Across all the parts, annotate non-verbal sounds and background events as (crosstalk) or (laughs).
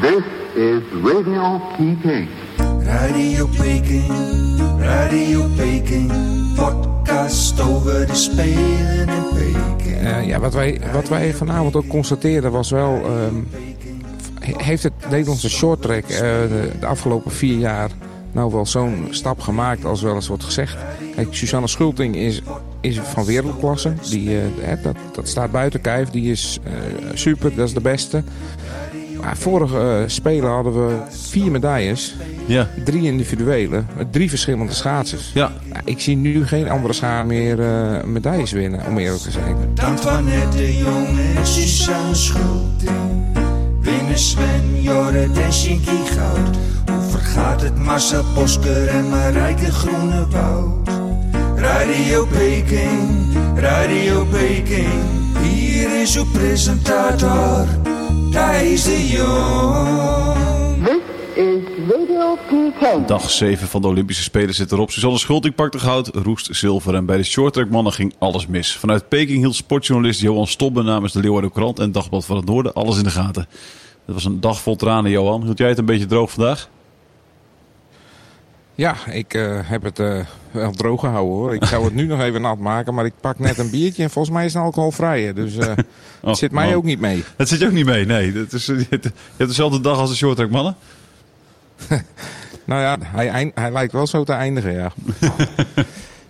This is Radio Peking. Radio Peking, Radio Peking, podcast over de Spelen in Peking. Uh, ja, wat wij, wat wij vanavond ook constateerden was wel... Um, heeft het Nederlandse shorttrack uh, de, de afgelopen vier jaar nou wel zo'n stap gemaakt als wel eens wordt gezegd. Kijk, Susanne Schulting is, is van wereldklasse. Die, uh, dat, dat staat buiten kijf. Die is uh, super, dat is de beste. Maar vorige uh, Spelen hadden we vier medailles. Ja. Drie individuele. Met drie verschillende schaatsers. Ja. Nou, ik zie nu geen andere schaar meer medailles winnen, om eerlijk te zijn. Antoinette de Jong en Susanne Schulting. Winnen Sven, Jorrit en Shinky Goud. Gaat het Marcel Bosker en Marijke Groenewoud. Radio Peking, Radio Peking. Hier is uw presentator, Dag 7 van de Olympische Spelen zit erop. Suzanne Schulting pakte goud, Roest zilver. En bij de shorttrackmannen ging alles mis. Vanuit Peking hield sportjournalist Johan Stobbe namens de Leeuwarden Krant en Dagblad van het Noorden alles in de gaten. Het was een dag vol tranen, Johan. Hield jij het een beetje droog vandaag? Ja, ik uh, heb het uh, wel droog gehouden hoor. Ik zou het nu (laughs) nog even nat maken, maar ik pak net een biertje en volgens mij is het alcoholvrij. Dus uh, (laughs) het oh, zit mij ook niet mee. Het zit je ook niet mee, nee. Het is, (laughs) je hebt dezelfde dag als de shorttrack mannen. nou ja, hij, hij lijkt wel zo te eindigen, ja.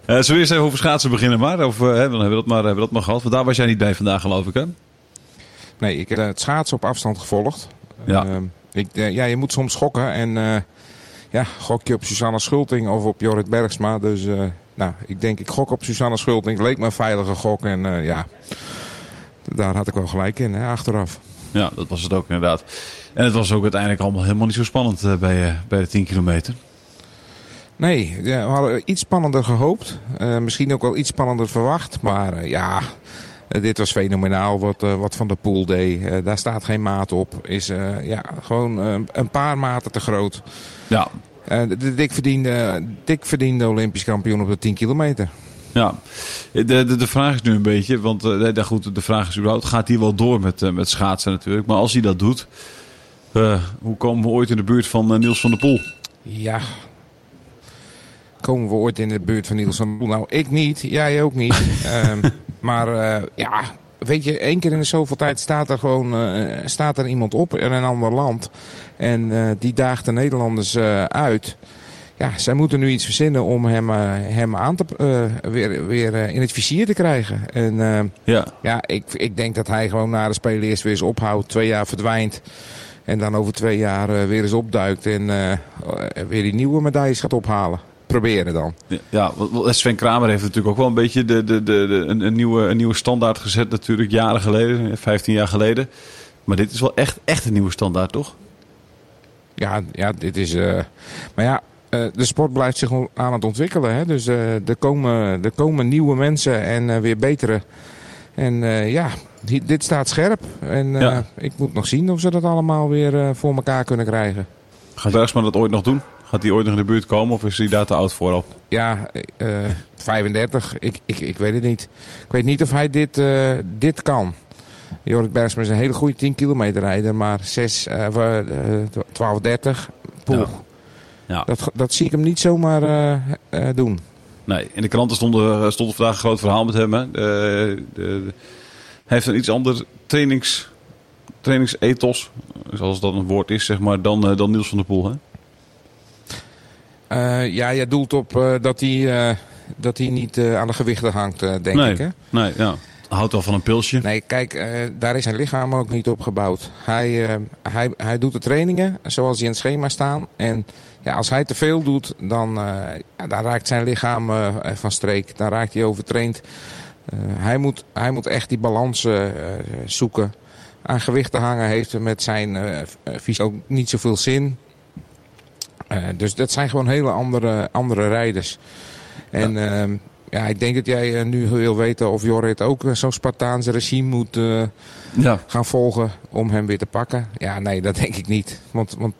zullen we eerst even over schaatsen beginnen maar? Of dan hebben we, dat maar, hebben we dat maar gehad. Want daar was jij niet bij vandaag geloof ik hè? Nee, ik heb het schaatsen op afstand gevolgd. Ja. ik, ja, je moet soms schokken en ja, gok je op Susanna Schulting of op Jorrit Bergsma. Dus uh, nou, ik denk ik gok op Susanna Schulting. Het leek me een veilige gok en uh, ja, daar had ik wel gelijk in, hè, achteraf. Ja, dat was het ook inderdaad. En het was ook uiteindelijk allemaal helemaal niet zo spannend uh, bij, bij de 10 kilometer. Nee, ja, we hadden iets spannender gehoopt. misschien ook wel iets spannender verwacht. Maar ja, dit was fenomenaal wat, wat Van der Poel deed. daar staat geen maat op. Is ja, gewoon een paar maten te groot. Ja. De dik verdiende, dik verdiende Olympisch kampioen op de 10 kilometer. Ja, de, de, de vraag is nu een beetje, want uh, goed, de vraag is überhaupt, gaat hij wel door met, uh, met schaatsen natuurlijk. Maar als hij dat doet, hoe komen we ooit in de buurt van Niels van der Poel? Ja, komen we ooit in de buurt van Niels van der Poel? Nou, ik niet, jij ook niet. um, (laughs) maar ja, weet je, één keer in de zoveel tijd staat er gewoon uh, staat er iemand op in een ander land. En uh, die daagt de Nederlanders uit. Ja, zij moeten nu iets verzinnen om hem, hem aan te, weer, weer in het vizier te krijgen. En ja, ja ik, ik denk dat hij gewoon na de Spelen eerst weer eens ophoudt. Twee jaar verdwijnt. En dan over twee jaar weer eens opduikt. En weer die nieuwe medailles gaat ophalen proberen dan. Ja, Sven Kramer heeft natuurlijk ook wel een beetje de, de, de, de een, een, nieuwe, een nieuwe standaard gezet natuurlijk jaren geleden, 15 jaar geleden. Maar dit is wel echt, echt een nieuwe standaard, toch? Ja, ja dit is... Uh, maar ja, uh, de sport blijft zich aan het ontwikkelen. Hè? Dus uh, er, komen, er komen nieuwe mensen en weer betere. En ja, dit staat scherp. En ja. ik moet nog zien of ze dat allemaal weer voor elkaar kunnen krijgen. Gaat Bergsman dat ooit nog doen? Gaat hij ooit nog in de buurt komen of is hij daar te oud voor op? Ja, uh, 35. Ik, ik, ik weet het niet. Ik weet niet of hij dit, uh, dit kan. Jorrit Bergsma is een hele goede 10 kilometer rijder, maar 6, uh, 12, 30. Poeh. Ja. Ja. Dat, dat zie ik hem niet zomaar doen. Nee, in de kranten stond, stond vandaag een groot verhaal met hem. Hè. De, de, hij heeft een iets ander trainings, trainingsethos, zoals dat een woord is, zeg maar, dan, dan Niels van der Poel. Hè? Uh, ja, jij doelt op uh, dat hij uh, dat hij niet aan de gewichten hangt, denk nee, ik. Hè? Nee, ja. Houdt wel van een pilsje. Nee, kijk, daar is zijn lichaam ook niet op gebouwd. Hij, hij, hij doet de trainingen zoals die in het schema staan. En ja, als hij te veel doet, dan, ja, dan raakt zijn lichaam van streek. Dan raakt hij overtraind. hij, moet, hij moet echt die balans zoeken. Aan gewichten hangen heeft met zijn visie ook niet zoveel zin. Uh, dus dat zijn gewoon hele andere, andere rijders. En ja. Uh, ja, ik denk dat jij uh, nu wil weten of Jorrit ook zo'n Spartaanse regime moet ja. gaan volgen om hem weer te pakken. Ja, nee, dat denk ik niet. Want, want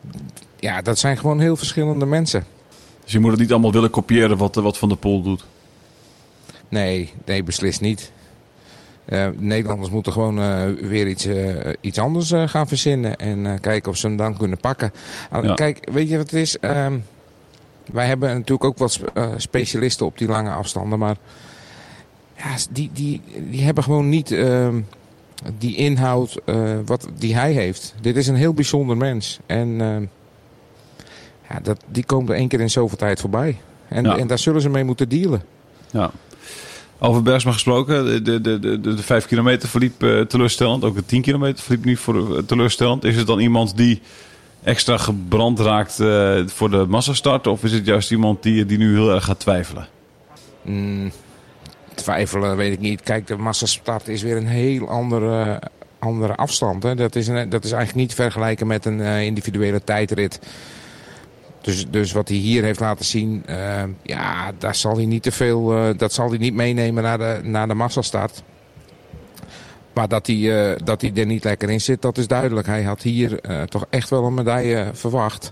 ja, dat zijn gewoon heel verschillende mensen. Dus je moet het niet allemaal willen kopiëren wat, wat Van der Poel doet? Nee, nee, beslist niet. Eh, Nederlanders moeten gewoon eh, weer iets, eh, iets anders gaan verzinnen. En kijken of ze hem dan kunnen pakken. Ja. Kijk, weet je wat het is? Ehm, wij hebben natuurlijk ook wat spe- specialisten op die lange afstanden. Maar ja, die, die, die hebben gewoon niet ehm, die inhoud wat, die hij heeft. Dit is een heel bijzonder mens. En ehm, ja, dat, die komt er één keer in zoveel tijd voorbij. En, Ja. en daar zullen ze mee moeten dealen. Ja. Over Bergsma gesproken, de, de, de, de, de 5 kilometer verliep eh, teleurstellend. Ook de 10 kilometer verliep niet voor, eh, teleurstellend. Is het dan iemand die extra gebrand raakt eh, voor de massastart? Of is het juist iemand die, die nu heel erg gaat twijfelen? Mm, twijfelen weet ik niet. Kijk, de massastart is weer een heel andere, andere afstand. Hè. Dat, is een, dat is eigenlijk niet vergelijken met een individuele tijdrit. Dus, dus wat hij hier heeft laten zien, eh, ja, daar zal hij niet te veel, eh, dat zal hij niet meenemen naar de, naar de massastart. Maar dat hij, eh, dat hij er niet lekker in zit, dat is duidelijk. Hij had hier toch echt wel een medaille verwacht.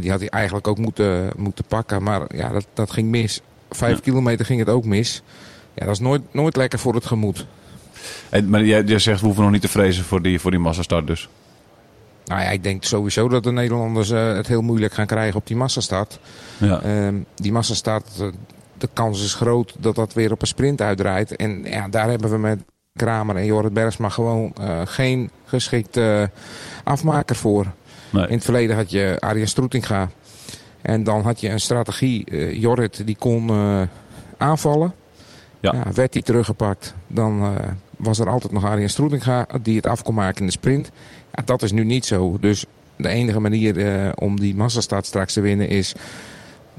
Die had hij eigenlijk ook moeten, moeten pakken. Maar ja, dat, dat ging mis. Vijf Ja. kilometer ging het ook mis. Ja, dat is nooit, nooit lekker voor het gemoed. En, maar jij, jij zegt, we hoeven nog niet te vrezen voor die, voor die massastart dus. Nou ja, ik denk sowieso dat de Nederlanders eh, het heel moeilijk gaan krijgen op die massastart. Ja. Ehm, die massastart, eh, de kans is groot dat dat weer op een sprint uitdraait. En ja, daar hebben we met Kramer en Jorrit Bergsma gewoon eh, geen geschikte afmaker voor. Nee. In het verleden had je Arjen Stroetinga. En dan had je een strategie. Jorrit die kon aanvallen. Ja. Ja, werd hij teruggepakt. Dan was er altijd nog Arjen Stroetinga die het af kon maken in de sprint. Ja, dat is nu niet zo. Dus de enige manier eh, om die massastart straks te winnen is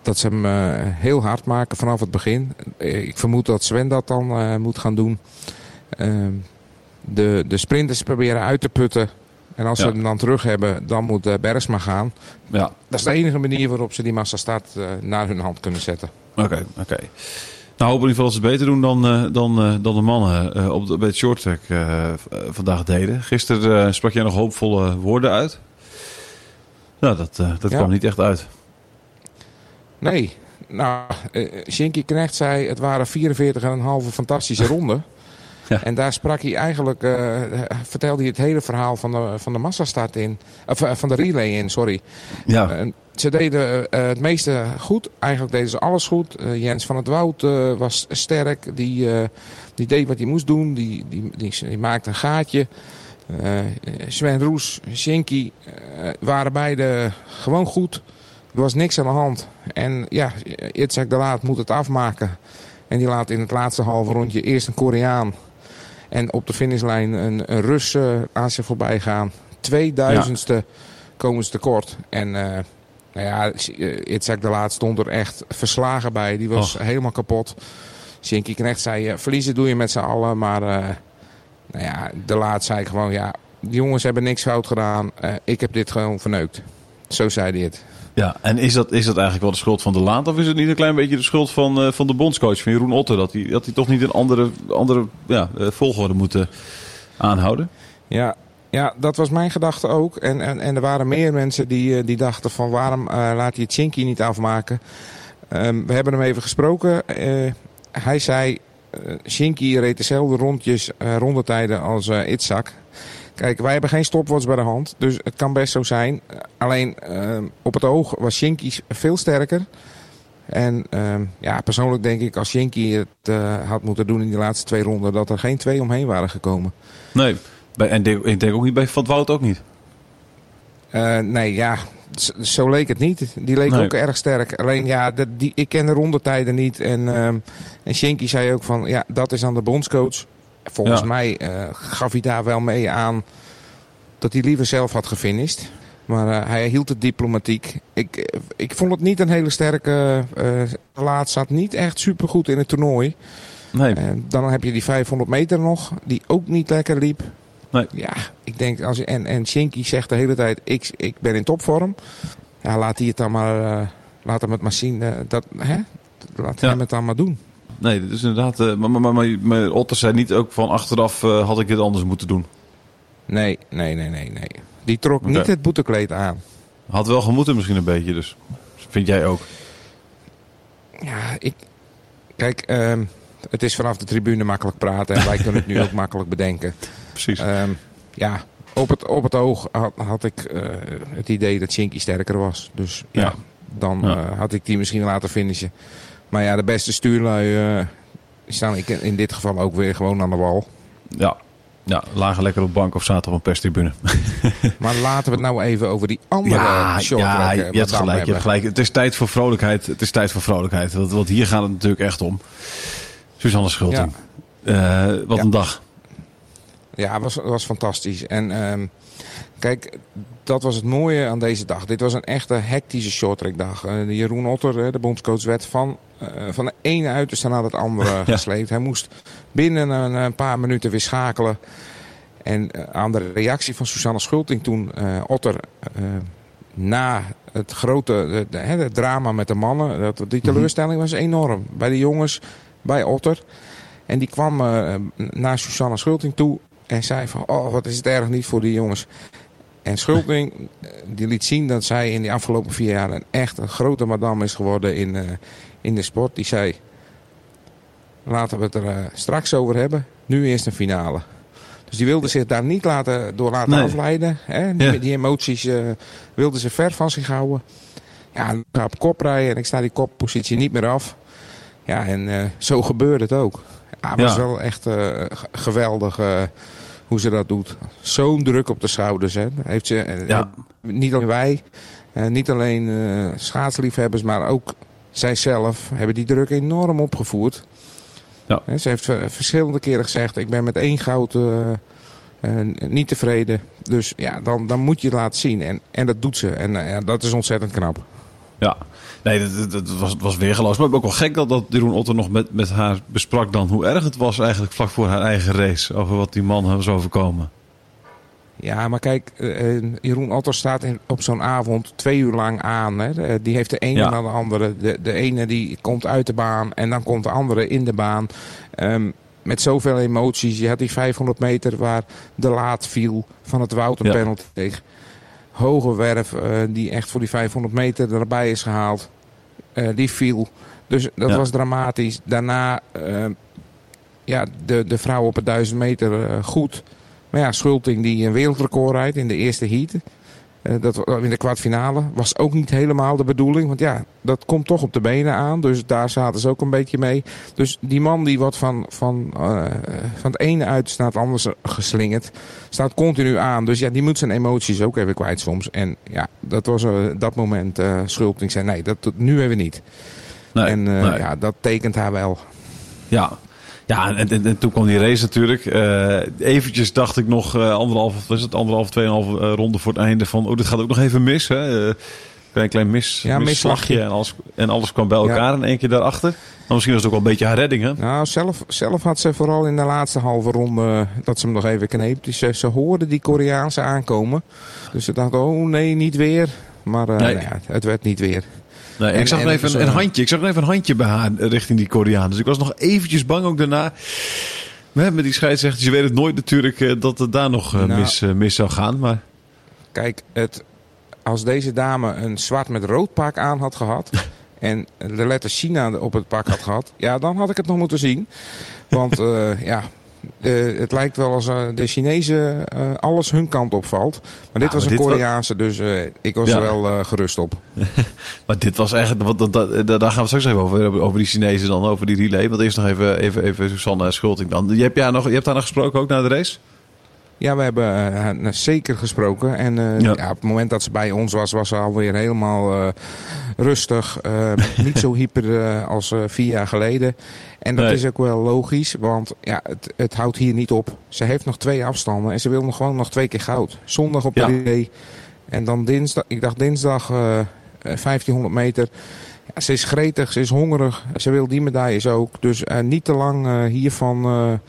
dat ze hem eh, heel hard maken vanaf het begin. Eh, ik vermoed dat Sven dat dan moet gaan doen. Ehm, de, de sprinters proberen uit te putten. En als Ja. ze hem dan terug hebben, dan moet Bergsma gaan. Ja, Dat is de enige manier waarop ze die massastart naar hun hand kunnen zetten. oké, oké. Nou, hopen in ieder geval dat ze het beter doen dan, eh, dan, eh, dan de mannen eh, op de, bij het short track vandaag deden. Gisteren sprak jij nog hoopvolle woorden uit. Nou, dat, dat Ja. kwam niet echt uit. Nee, nou, Shinky Knecht zei het waren 44,5 fantastische (laughs) ronden. Ja. En daar sprak hij eigenlijk, eh, vertelde hij het hele verhaal van de, van de massastart in. Of eh, van de relay in, sorry. Ja, Eh, ze deden het meeste goed. Eigenlijk deden ze alles goed. Jens van het Woud was sterk. Die, die deed wat hij moest doen. Die, die, die, die maakte een gaatje. Sven Roes, Shinky waren beide gewoon goed. Er was niks aan de hand. En ja, Itzhak de Laat moet het afmaken. En die laat in het laatste halve rondje eerst een Koreaan. En op de finishlijn een, een Rus eh, aan zich voorbij gaan. Tweeduizendste komen ze tekort. En eh, nou ja, Itzhak de Laat stond er echt verslagen bij. Die was Och. helemaal kapot. Shinky Knecht zei, eh, verliezen doe je met z'n allen. Maar eh, nou ja, de Laat zei gewoon, ja, die jongens hebben niks fout gedaan. Eh, ik heb dit gewoon verneukt. Zo zei hij het. Ja. en is dat, is dat eigenlijk wel de schuld van de Laat? Of is het niet een klein beetje de schuld van, eh, van de bondscoach, van Jeroen Otter? Dat hij, dat hij toch niet een andere, andere ja, eh, volgorde moet aanhouden? Ja, ja, dat was mijn gedachte ook. En, en, en er waren meer mensen die, eh, die dachten van waarom laat hij het Chinky niet afmaken. Ehm, we hebben hem even gesproken. Hij zei, Shinky reed dezelfde rondjes, rondetijden als Itzhak. Kijk, wij hebben geen stopwatch bij de hand, dus het kan best zo zijn. Alleen ehm, op het oog was Shinky veel sterker. En ehm, ja, persoonlijk denk ik als Shinky het eh, had moeten doen in die laatste twee ronden... dat er geen twee omheen waren gekomen. Nee, en ik denk ook niet bij Van Woud ook niet. Eh, nee, ja, zo leek het niet. Die leek Nee. ook erg sterk. Alleen ja, die, ik ken de rondetijden niet. En, ehm en Shinky zei ook van, ja, dat is aan de bondscoach. Volgens Ja. mij eh, gaf hij daar wel mee aan dat hij liever zelf had gefinished. Maar eh, hij hield het diplomatiek. Ik, eh, ik vond het niet een hele sterke eh laat. Zat niet echt supergoed in het toernooi. Nee, dan heb je die 500 meter nog, die ook niet lekker liep. Nee. Ja, ik denk, als, en, en Shinky zegt de hele tijd, ik, ik ben in topvorm. Ja, laat hij het dan maar, laat hem het maar zien. dat, hè? Laat Ja. hem het dan maar doen. Nee, dat is inderdaad... eh, maar, maar, maar, Otter zei niet ook van achteraf eh, had ik dit anders moeten doen. Nee, nee, nee, nee, nee. Die trok niet het boetekleed aan. Had wel gemoeten misschien een beetje, dus vind jij ook. Ja, ik... Kijk, ehm, het is vanaf de tribune makkelijk praten en wij kunnen het nu (laughs) ook makkelijk bedenken. Precies. Ehm, ja, op het, op het oog had, had ik eh, het idee dat Shinky sterker was. Dus ja, Ja. dan Ja. had ik die misschien laten finishen. Maar ja, de beste stuurlui eh, staan ik in dit geval ook weer gewoon aan de wal. ja. ja, lagen lekker op bank of zaten op een perstribune. (laughs) Maar laten we het nou even over die andere Ja, ja je, hebt gelijk, je hebben. hebt gelijk. Het is tijd voor vrolijkheid. Het is tijd voor vrolijkheid. Want, want hier gaat het natuurlijk echt om. Suzanne Schulting. Eh, wat Ja. een dag. Ja, het was, was fantastisch. En ehm, kijk, dat was het mooie aan deze dag. Dit was een echte hectische shorttrackdag. Eh Jeroen Otter, eh, de bondscoach, werd van, eh, van de ene uiterste naar het andere (laughs) gesleept. Hij moest binnen een, een paar minuten weer schakelen. En aan de reactie van Susanne Schulting toen Otter na het grote de, het drama met de mannen, dat, die teleurstelling was enorm. Bij de jongens, bij Otter. En die kwam naar Susanne Schulting toe en zei van, oh wat is het erg niet voor die jongens. En Schulting eh, die liet zien dat zij in die afgelopen vier jaar een echt een grote madame is geworden in, eh, in de sport. Die zei, laten we het er eh, straks over hebben. Nu eerst een finale. Dus die wilde zich daar niet laten, door laten Nee. afleiden. Hè? Die, Ja. die emoties eh wilde ze ver van zich houden. Ja, ik ga op kop rijden en ik sta die koppositie niet meer af. Ja, en zo gebeurde het ook. Ja, het Ja. wel echt eh, geweldig eh, hoe ze dat doet. Zo'n druk op de schouders. Hè. Heeft ze, eh, Ja. Niet alleen wij, niet alleen schaatsliefhebbers, maar ook zijzelf hebben die druk enorm opgevoerd. Ja. Ze heeft verschillende keren gezegd, ik ben met één goud niet tevreden. Dus ja, dan, dan moet je het laten zien. En, en dat doet ze. En ja, dat is ontzettend knap. Ja, nee, dat, dat, dat was, het was weergeloos. Maar ook wel gek dat, dat Jeroen Otter nog met, met haar besprak dan hoe erg het was eigenlijk vlak voor haar eigen race. Over wat die man was overkomen. Ja, maar kijk, eh, eh, Jeroen Otter staat in, op zo'n avond twee uur lang aan. Hè. De- Die heeft de ene Ja. na de andere. De, de ene die komt uit de baan en dan komt de andere in de baan. Ehm, met zoveel emoties. Je had die 500 meter waar de laat viel van het Wout een Ja. penalty tegen. Hoge werf eh, die echt voor die 500 meter erbij is gehaald. Eh, die viel. Dus dat Ja. was dramatisch. Daarna eh, ja, de, de vrouw op het 1000 meter eh, goed. Maar ja, Schulting die een wereldrecord rijdt in de eerste heat. Eh, dat, in de kwartfinale. Was ook niet helemaal de bedoeling. Want ja, dat komt toch op de benen aan. Dus daar zaten ze ook een beetje mee. Dus die man die wordt van, van, eh, van het ene uiterste naar het andere geslingerd. Staat continu aan. Dus ja, die moet zijn emoties ook even kwijt soms. En ja, dat was eh, dat moment. eh Schulting zei nee, dat, nu hebben we niet. Nee, en nee. ja, dat tekent haar wel. Ja, ja en, en, en toen kwam die race natuurlijk. Eh eventjes dacht ik nog eh, anderhalf, was het, anderhalf, tweeënhalf eh, ronde voor het einde van... Oh, dit gaat ook nog even mis, hè? Eh, klein, klein mis, Ja, misslagje en alles, en alles kwam bij elkaar in één keer daarachter. Maar misschien was het ook wel een beetje haar redding, hè? Nou, zelf, zelf had ze vooral in de laatste halve ronde dat ze hem nog even kneep. Dus ze, ze hoorde die Koreaanse aankomen. Dus ze dacht, oh nee, niet weer. Maar Nee. nou ja, het werd niet weer. Nee, En- ik zag en even is, een, een eh, handje. Ik zag even een handje bij haar eh, richting die Koreaan. Dus ik was nog eventjes bang ook daarna. Met die scheidsrechter, je weet het nooit natuurlijk eh, dat het daar nog Nou. mis, mis zou gaan. Maar Kijk, het, als deze dame een zwart met rood pak aan had gehad... (laughs) en de letter China op het pak had gehad... ja, dan had ik het nog moeten zien. Want eh, ja, eh, het lijkt wel als eh, de Chinezen eh, alles hun kant opvalt. Maar dit Ja, was maar een dit Koreaanse, dus ik was Ja. er wel gerust op. (laughs) Maar dit was echt, wat, dat, dat, daar gaan we straks even over, over die Chinezen dan, over die relay. Want eerst nog even, even, even Susanne Schulting dan. Je hebt, ja, nog, je hebt daar nog gesproken ook na de race? Ja, we hebben eh, haar zeker gesproken. En eh, Ja. ja. op het moment dat ze bij ons was, was ze alweer helemaal eh, rustig. eh, (laughs) niet zo hyper eh, als eh, vier jaar geleden. En dat Nee. is ook wel logisch, want ja, het, het houdt hier niet op. Ze heeft nog twee afstanden en ze wil nog gewoon nog twee keer goud. Zondag op de relay. En dan dinsdag, ik dacht dinsdag eh, eh, 1500 meter. Ja, ze is gretig, ze is hongerig. Ze wil die medailles ook. Dus eh, niet te lang eh, hiervan eh, eh,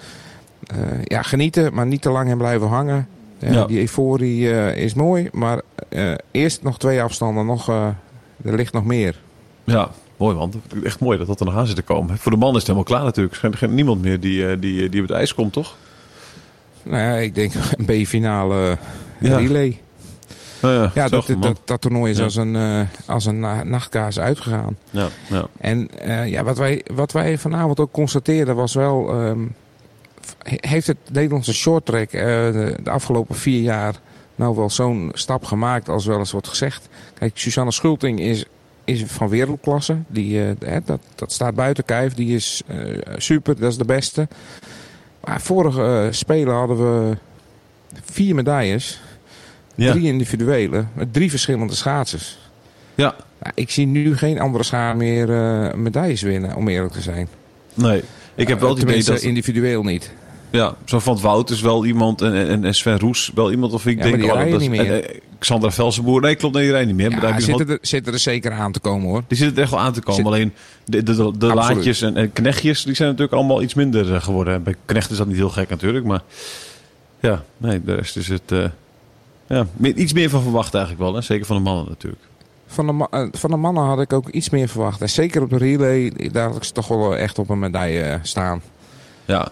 ja, genieten, maar niet te lang en blijven hangen. Eh, Ja. Die euforie eh, is mooi, maar eh, eerst nog twee afstanden. Nog, eh, er ligt nog meer. Ja, mooi man. Echt mooi dat dat er nog aan zit te komen. Voor de man is het helemaal klaar natuurlijk. Er is niemand meer die, eh, die, die op het ijs komt, toch? Nou ja, ik denk (laughs) een B-finale Ja. relay. Ja, ja, Ja, dat, dat, dat, toernooi is Ja. als een, eh, als een na- nachtkaas uitgegaan. Ja, ja. En eh, ja, wat, wij, wat wij vanavond ook constateerden was wel... ehm, heeft het Nederlandse shorttrack eh, de, de afgelopen vier jaar nou wel zo'n stap gemaakt als wel eens wordt gezegd? Kijk, Susanne Schulting is, is van wereldklasse. Die, eh, dat, dat staat buiten kijf. Die is eh, super, dat is de beste. Maar vorige Spelen hadden we vier medailles. Ja. Drie individuele, met drie verschillende schaatsers. ja, Nou, ik zie nu geen andere schaar meer medailles winnen, om eerlijk te zijn. nee. Ik heb wel het idee dat... individueel niet. Ja, zo van Wout is wel iemand en, en, en Sven Roes wel iemand of ik Ja, denk maar die oh, dat, niet meer. en, eh, Xandra Velsenboer, nee klopt, nee die rijdt niet meer. maar daar Ja, je zitten, er, zitten er zeker aan te komen hoor. die zitten er echt wel aan te komen. Zit- Alleen de, de, en, en knechtjes, die zijn natuurlijk allemaal iets minder eh, geworden. Bij knecht is dat niet heel gek natuurlijk, maar ja, nee, de rest is het... eh, ja, iets meer van verwacht eigenlijk wel, hè? zeker van de mannen natuurlijk. Van de, eh, van de mannen had ik ook iets meer verwacht. En zeker op de relay, daar had ik ze toch wel echt op een medaille eh, staan. Ja.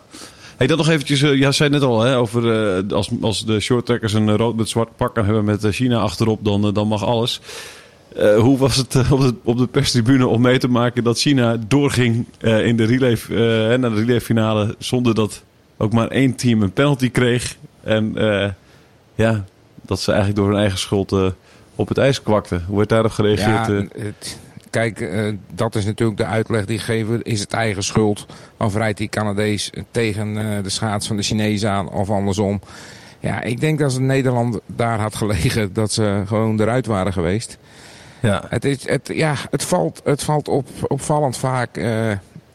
Hey, dan nog eventjes, eh, ja, zei net al, hè, over als, als de shorttrackers een rood met zwart pak hebben met China achterop, dan, dan mag alles. Hoe was het op, de, op de perstribune om mee te maken dat China doorging in de relay, naar de relayfinale zonder dat ook maar één team een penalty kreeg? En ja, dat ze eigenlijk door hun eigen schuld op het ijs kwakten. Hoe werd daarop gereageerd? Ja, eh? het- kijk, eh, dat is natuurlijk de uitleg die geven. Is het eigen schuld? Of rijdt die Canadees tegen eh, de schaats van de Chinezen aan? Of andersom? Ja, ik denk dat als Nederland daar had gelegen, dat ze gewoon eruit waren geweest. ja. Het, is, het, ja, het valt, het valt op, opvallend vaak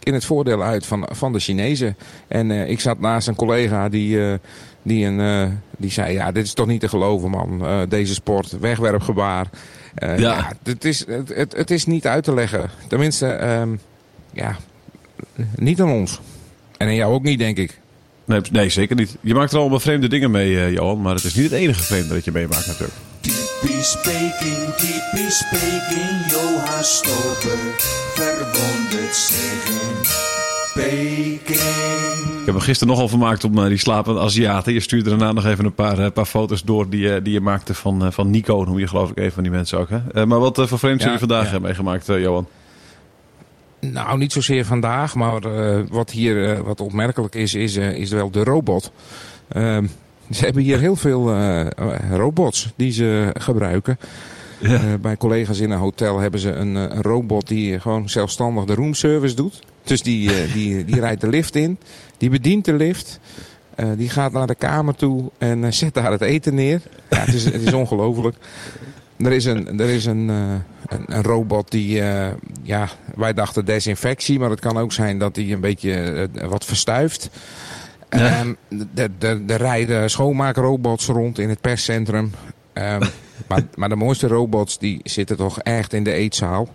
in het voordeel uit van, van de Chinezen. En eh, ik zat naast een collega die, eh, die, een, eh, die zei... Ja, dit is toch niet te geloven, man. Deze sport, wegwerpgebaar. Ja. ja. het, is, het, het, het is niet uit te leggen. Tenminste, ehm, ja, niet aan ons. En aan jou ook niet, denk ik. Nee, nee, zeker niet. Je maakt er allemaal vreemde dingen mee, Johan. Maar het is niet het enige vreemde dat je meemaakt natuurlijk. Typisch Peking, typisch Peking, Johan Stober verwondert zich in Peking. Ik heb me gisteren nogal vermaakt op eh, die slapende Aziaten. Je stuurde daarna nog even een paar, eh, paar foto's door die, eh, die je maakte van, eh, van Nico. Noem je geloof ik een van die mensen ook. Hè? Eh, maar wat voor Ja, heb je vandaag ja. meegemaakt, Johan? Nou, niet zozeer vandaag, maar eh, wat hier eh, wat opmerkelijk is, is, is wel de robot. Ze hebben hier heel veel eh, robots die ze gebruiken. Ja. Eh, bij collega's in een hotel hebben ze een, eh, een robot die gewoon zelfstandig de roomservice doet. Dus die, die, die (laughs) rijdt de lift in, die bedient de lift. die gaat naar de kamer toe en zet daar het eten neer. Ja, het is, het is ongelooflijk. Er is een, er is een, een, een robot die, ja, wij dachten desinfectie, maar het kan ook zijn dat hij een beetje wat verstuift. Ja. Ehm, er- er- er rijden schoonmaakrobots rond in het perscentrum. Ehm, (laughs) maar, maar de mooiste robots die zitten toch echt in de eetzaal.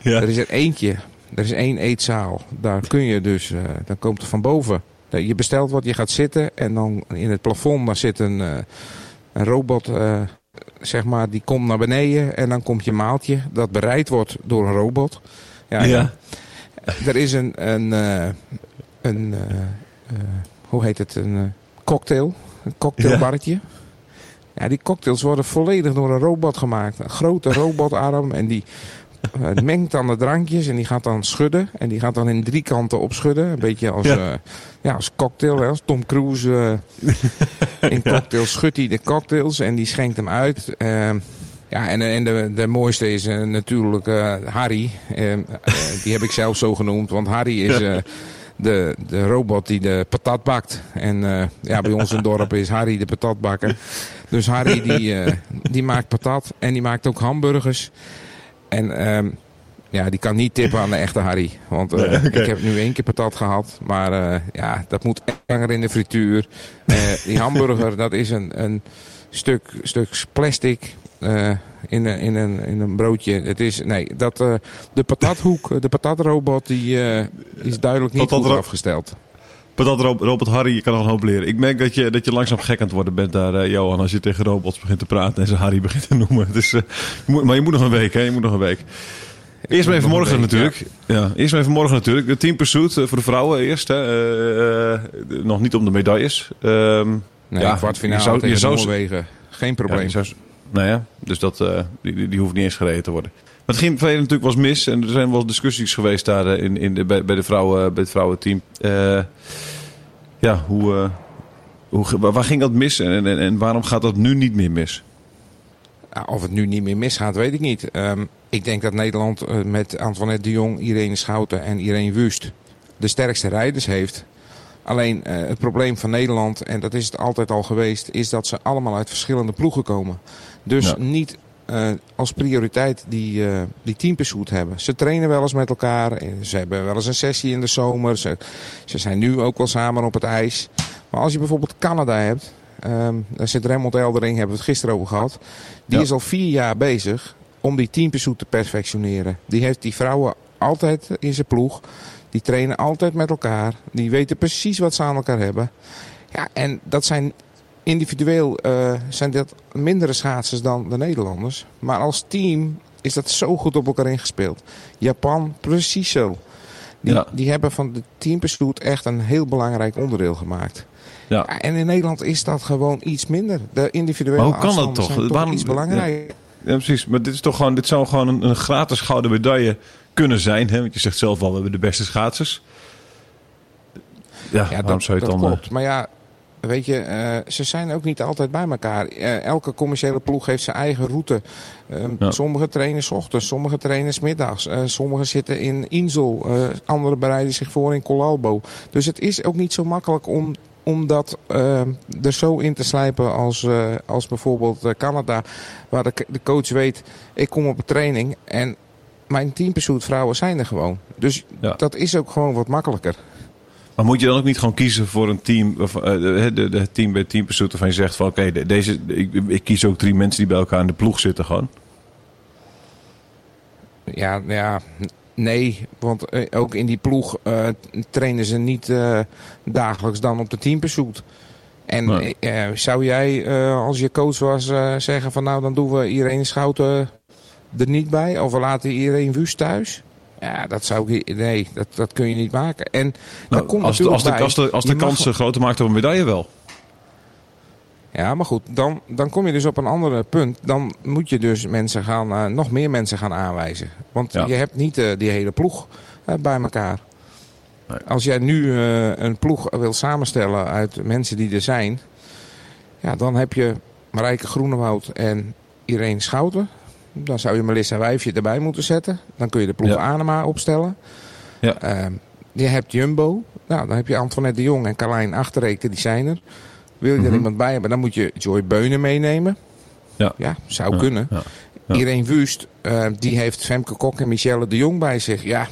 Ja. Er is er eentje. Er is één eetzaal. Daar kun je dus, eh, dan komt er van boven. Je bestelt wat, je gaat zitten en dan in het plafond daar zit een, eh, een robot, eh, zeg maar, die komt naar beneden en dan komt je maaltje dat bereid wordt door een robot. Ja, ja. Er is een, een, een hoe heet het, een eh, cocktail, een cocktailbarretje. Ja, die cocktails worden volledig door een robot gemaakt. Een grote robotarm en die eh, mengt dan de drankjes en die gaat dan schudden. En die gaat dan in drie kanten opschudden. Een beetje als, Ja. ja, als cocktail. Hè. Als Tom Cruise eh, in (laughs) cocktails schudt hij de cocktails en die schenkt hem uit. Ehm, ja, en, en de, de mooiste is eh, natuurlijk eh, Harry. Ehm, eh, die heb ik zelf zo genoemd, want Harry is eh, de, de robot die de patat bakt. En eh, ja, bij ons in het (laughs) dorp is Harry de patatbakker. Dus Harry die, (laughs) eh, die maakt patat en die maakt ook hamburgers. En ehm, ja, die kan niet tippen aan de echte Harry. Want eh, Nee, ik heb nu één keer patat gehad. Maar ja, dat moet echt langer in de frituur. Die hamburger, (laughs) dat is een, een stuk, stuk plastic in, een, in, een, in een broodje. Het is, nee, dat, eh, de patathoek, de patatrobot, die eh, is duidelijk niet goed afgesteld. Patat Ro- Robert Harry, je kan nog een hoop leren. Ik merk dat je, dat je langzaam gek aan het worden bent daar, eh, Johan, als je tegen robots begint te praten en ze Harry begint te noemen. Dus, eh, je moet, maar je moet nog een week, hè? Je moet nog een week. Eerst maar even morgen week, natuurlijk. Ja. eerst maar even morgen natuurlijk. De team pursuit eh, voor de vrouwen eerst. Hè. Eh, eh, nog niet om de medailles. Ehm, Nee, Ja, kwartfinale je zou- je tegen zou- Noorwegen. Geen ja, probleem. je zou, Nou ja, dus dat, eh, die, die- hoeft niet eens gereden te worden. Maar het ging verleden natuurlijk was mis. En er zijn wel discussies geweest daar eh, in, in de, bij, de vrouwen, bij het vrouwenteam. Eh, ja, hoe, eh, hoe, waar ging dat mis en, en, en waarom gaat dat nu niet meer mis? Of het nu niet meer misgaat, weet ik niet. Ehm, ik denk dat Nederland eh, met Antoinette de Jong, Irene Schouten en Irene Wust de sterkste rijders heeft. Alleen eh, het probleem van Nederland, en dat is het altijd al geweest, is dat ze allemaal uit verschillende ploegen komen. Dus Ja. niet eh, als prioriteit die, eh die teampursuit hebben. Ze trainen wel eens met elkaar. Ze hebben wel eens een sessie in de zomer. Ze, ze zijn nu ook wel samen op het ijs. Maar als je bijvoorbeeld Canada hebt. ehm daar zit Raymond Eldering, hebben we het gisteren over gehad. Die Ja. is al vier jaar bezig om die teampursuit te perfectioneren. Die heeft die vrouwen altijd in zijn ploeg. Die trainen altijd met elkaar. Die weten precies wat ze aan elkaar hebben. Ja, en dat zijn individueel eh, zijn dat mindere schaatsers dan de Nederlanders. Maar als team is dat zo goed op elkaar ingespeeld. Japan, precies zo. Die, Ja. die hebben van de teampursuit echt een heel belangrijk onderdeel gemaakt. Ja. Ja, en in Nederland is dat gewoon iets minder. De individuele Maar hoe kan dat toch? zijn Waarom- iets belangrijk. Ja, precies. Maar dit, is toch gewoon, dit zou gewoon een, een gratis gouden medaille kunnen zijn. Hè? Want je zegt zelf al, we hebben de beste schaatsers. Ja, Ja, dat, zou je dat het dan... eh, klopt. Maar ja, weet je, eh, ze zijn ook niet altijd bij elkaar. Eh, elke commerciële ploeg heeft zijn eigen route. Ehm, Ja. Sommige trainen 's ochtends, sommige trainen 's middags. Sommigen zitten in Insel, anderen bereiden zich voor in Colalbo. Dus het is ook niet zo makkelijk om, om dat er zo in te slijpen als, als bijvoorbeeld Canada. Waar de, de coach weet, ik kom op een training en mijn teampursuit vrouwen zijn er gewoon. Dus Ja. dat is ook gewoon wat makkelijker. Maar moet je dan ook niet gewoon kiezen voor een team, of, eh, de, de, de team bij Team Pursuit, waarvan je zegt van oké, de- deze, ik, ik kies ook drie mensen die bij elkaar in de ploeg zitten gewoon. Ja, ja, nee, want eh, ook in die ploeg eh, trainen ze niet dagelijks dan op de teampursuit. En zou jij, als je coach was, zeggen van nou dan doen we Irene Schouten er niet bij? Of we laten iedereen Wust thuis? Ja, dat zou ik, nee, dat, dat kun je niet maken. En Nou, komt als, de, als, de, als de, als de mag- kans groter maakt op een medaille wel. Ja, maar goed, dan, dan kom je dus op een ander punt. Dan moet je dus mensen gaan, eh, nog meer mensen gaan aanwijzen. Want Ja. je hebt niet eh, die hele ploeg eh, bij elkaar. Nee. Als jij nu een ploeg wil samenstellen uit mensen die er zijn... Ja, dan heb je Marijke Groenewoud en Irene Schouten. Dan zou je Melissa Wijfje erbij moeten zetten. Dan kun je de ploeg Ja. Anema opstellen. Ja. Ehm, je hebt Jumbo. Nou, dan heb je Antoinette de Jong en Carlijn Achterreken, die zijn er. Wil je Mhm. er iemand bij hebben, dan moet je Joy Beunen meenemen. Ja. Ja, zou Ja, kunnen. Irene Wust, eh, die heeft Femke Kok en Michelle de Jong bij zich. Ja,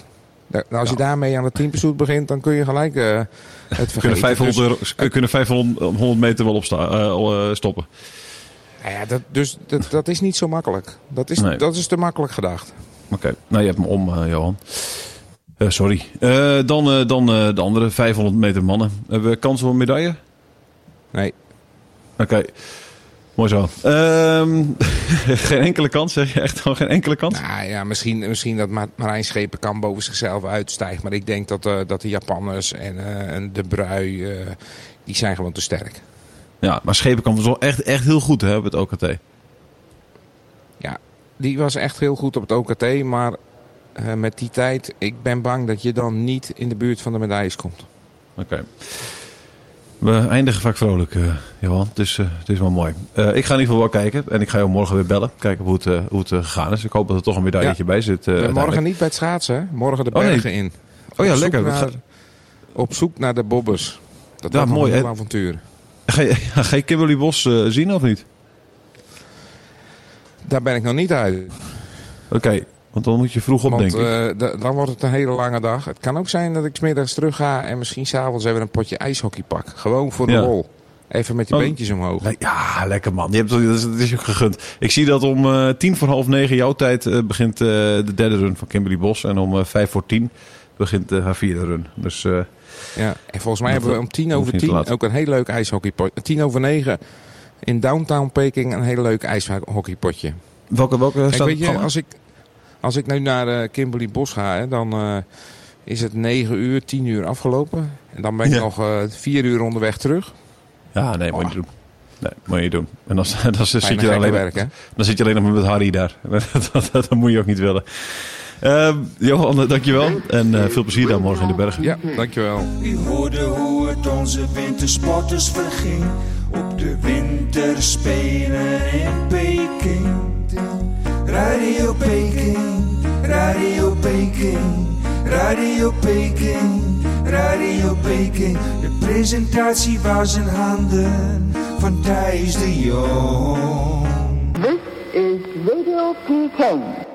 da- als je daarmee aan het teampursuit begint, dan kun je gelijk eh, het vergeten. Kunnen 500, Dus, euro, ze kunnen 500 100 meter wel opsta, eh, eh, stoppen. Nou ja, dat, dus dat, dat is niet zo makkelijk. Dat is, Nee. dat is te makkelijk gedacht. Oké, nou je hebt me om, eh, Johan. Eh, sorry. Eh, dan dan de andere 500 meter mannen. Hebben we kans op een medaille? Nee, Oké, mooi zo. Ehm, (laughs) geen enkele kans, zeg je echt gewoon geen enkele kans? nou ja, misschien, misschien dat Ma- Marijn Schepen kan boven zichzelf uitstijgen. Maar ik denk dat, dat de Japanners en, en de Brui, die zijn gewoon te sterk. Ja, maar Schepen kan wel echt, echt heel goed hè, op het OKT. Ja, die was echt heel goed op het OKT. Maar eh, met die tijd, ik ben bang dat je dan niet in de buurt van de medailles komt. Oké. We eindigen vaak vrolijk, eh, Johan. Dus het is wel mooi. Ik ga in ieder geval wel kijken. En ik ga jou morgen weer bellen. Kijken hoe het, hoe het gegaan is. Ik hoop dat er toch een medailletje bij zit. morgen niet bij het schaatsen, hè? morgen de Oh, nee. bergen in. Oh ja, lekker. Naar, op zoek naar de bobbers. Dat Ja, wordt mooi, een hè? avontuur. Ga je, (laughs) ga je Kimberly Bos eh, zien of niet? Daar ben ik nog niet uit. Oké, want dan moet je vroeg op, Want denk ik. eh, da- dan wordt het een hele lange dag. Het kan ook zijn dat ik 's middags terug ga en misschien s'avonds even een potje ijshockey pak. Gewoon voor de Ja. lol. Even met die Oh. beentjes omhoog. Le- Ja, lekker man. Je hebt, dat, is, dat is je ook gegund. Ik zie dat om eh, tien voor half negen jouw tijd begint de derde run van Kimberly Bos. En om vijf voor tien begint haar vierde run. Dus Ja. En volgens mij Dat hebben we om tien over tien ook een heel leuk ijshockeypotje. Tien over negen in downtown Peking een heel leuk ijshockeypotje. welke, welke Kijk, staat weet je, als ik, als ik nu naar eh, Kimberly Bos ga, hè, dan eh, is het 9 uur, 10 uur afgelopen. En dan ben ik Ja. nog eh 4 uur onderweg terug. Ja, nee, moet je Oh. niet doen. Nee, moet je doen. En dan, (laughs) dan, dan, zit, je alleen, werk, hè? dan zit je alleen nog met Harry daar. (laughs) dat, dat, dat moet je ook niet willen. Ehm Johan, dankjewel. En eh, veel plezier dan morgen in de bergen. Ja, dankjewel. U hoorde hoe het onze wintersporters verging op de winterspelen in Peking. Radio Peking, Radio Peking, Radio Peking, Radio Peking. De presentatie was in handen van Thijs de Jong. This is Radio Peking.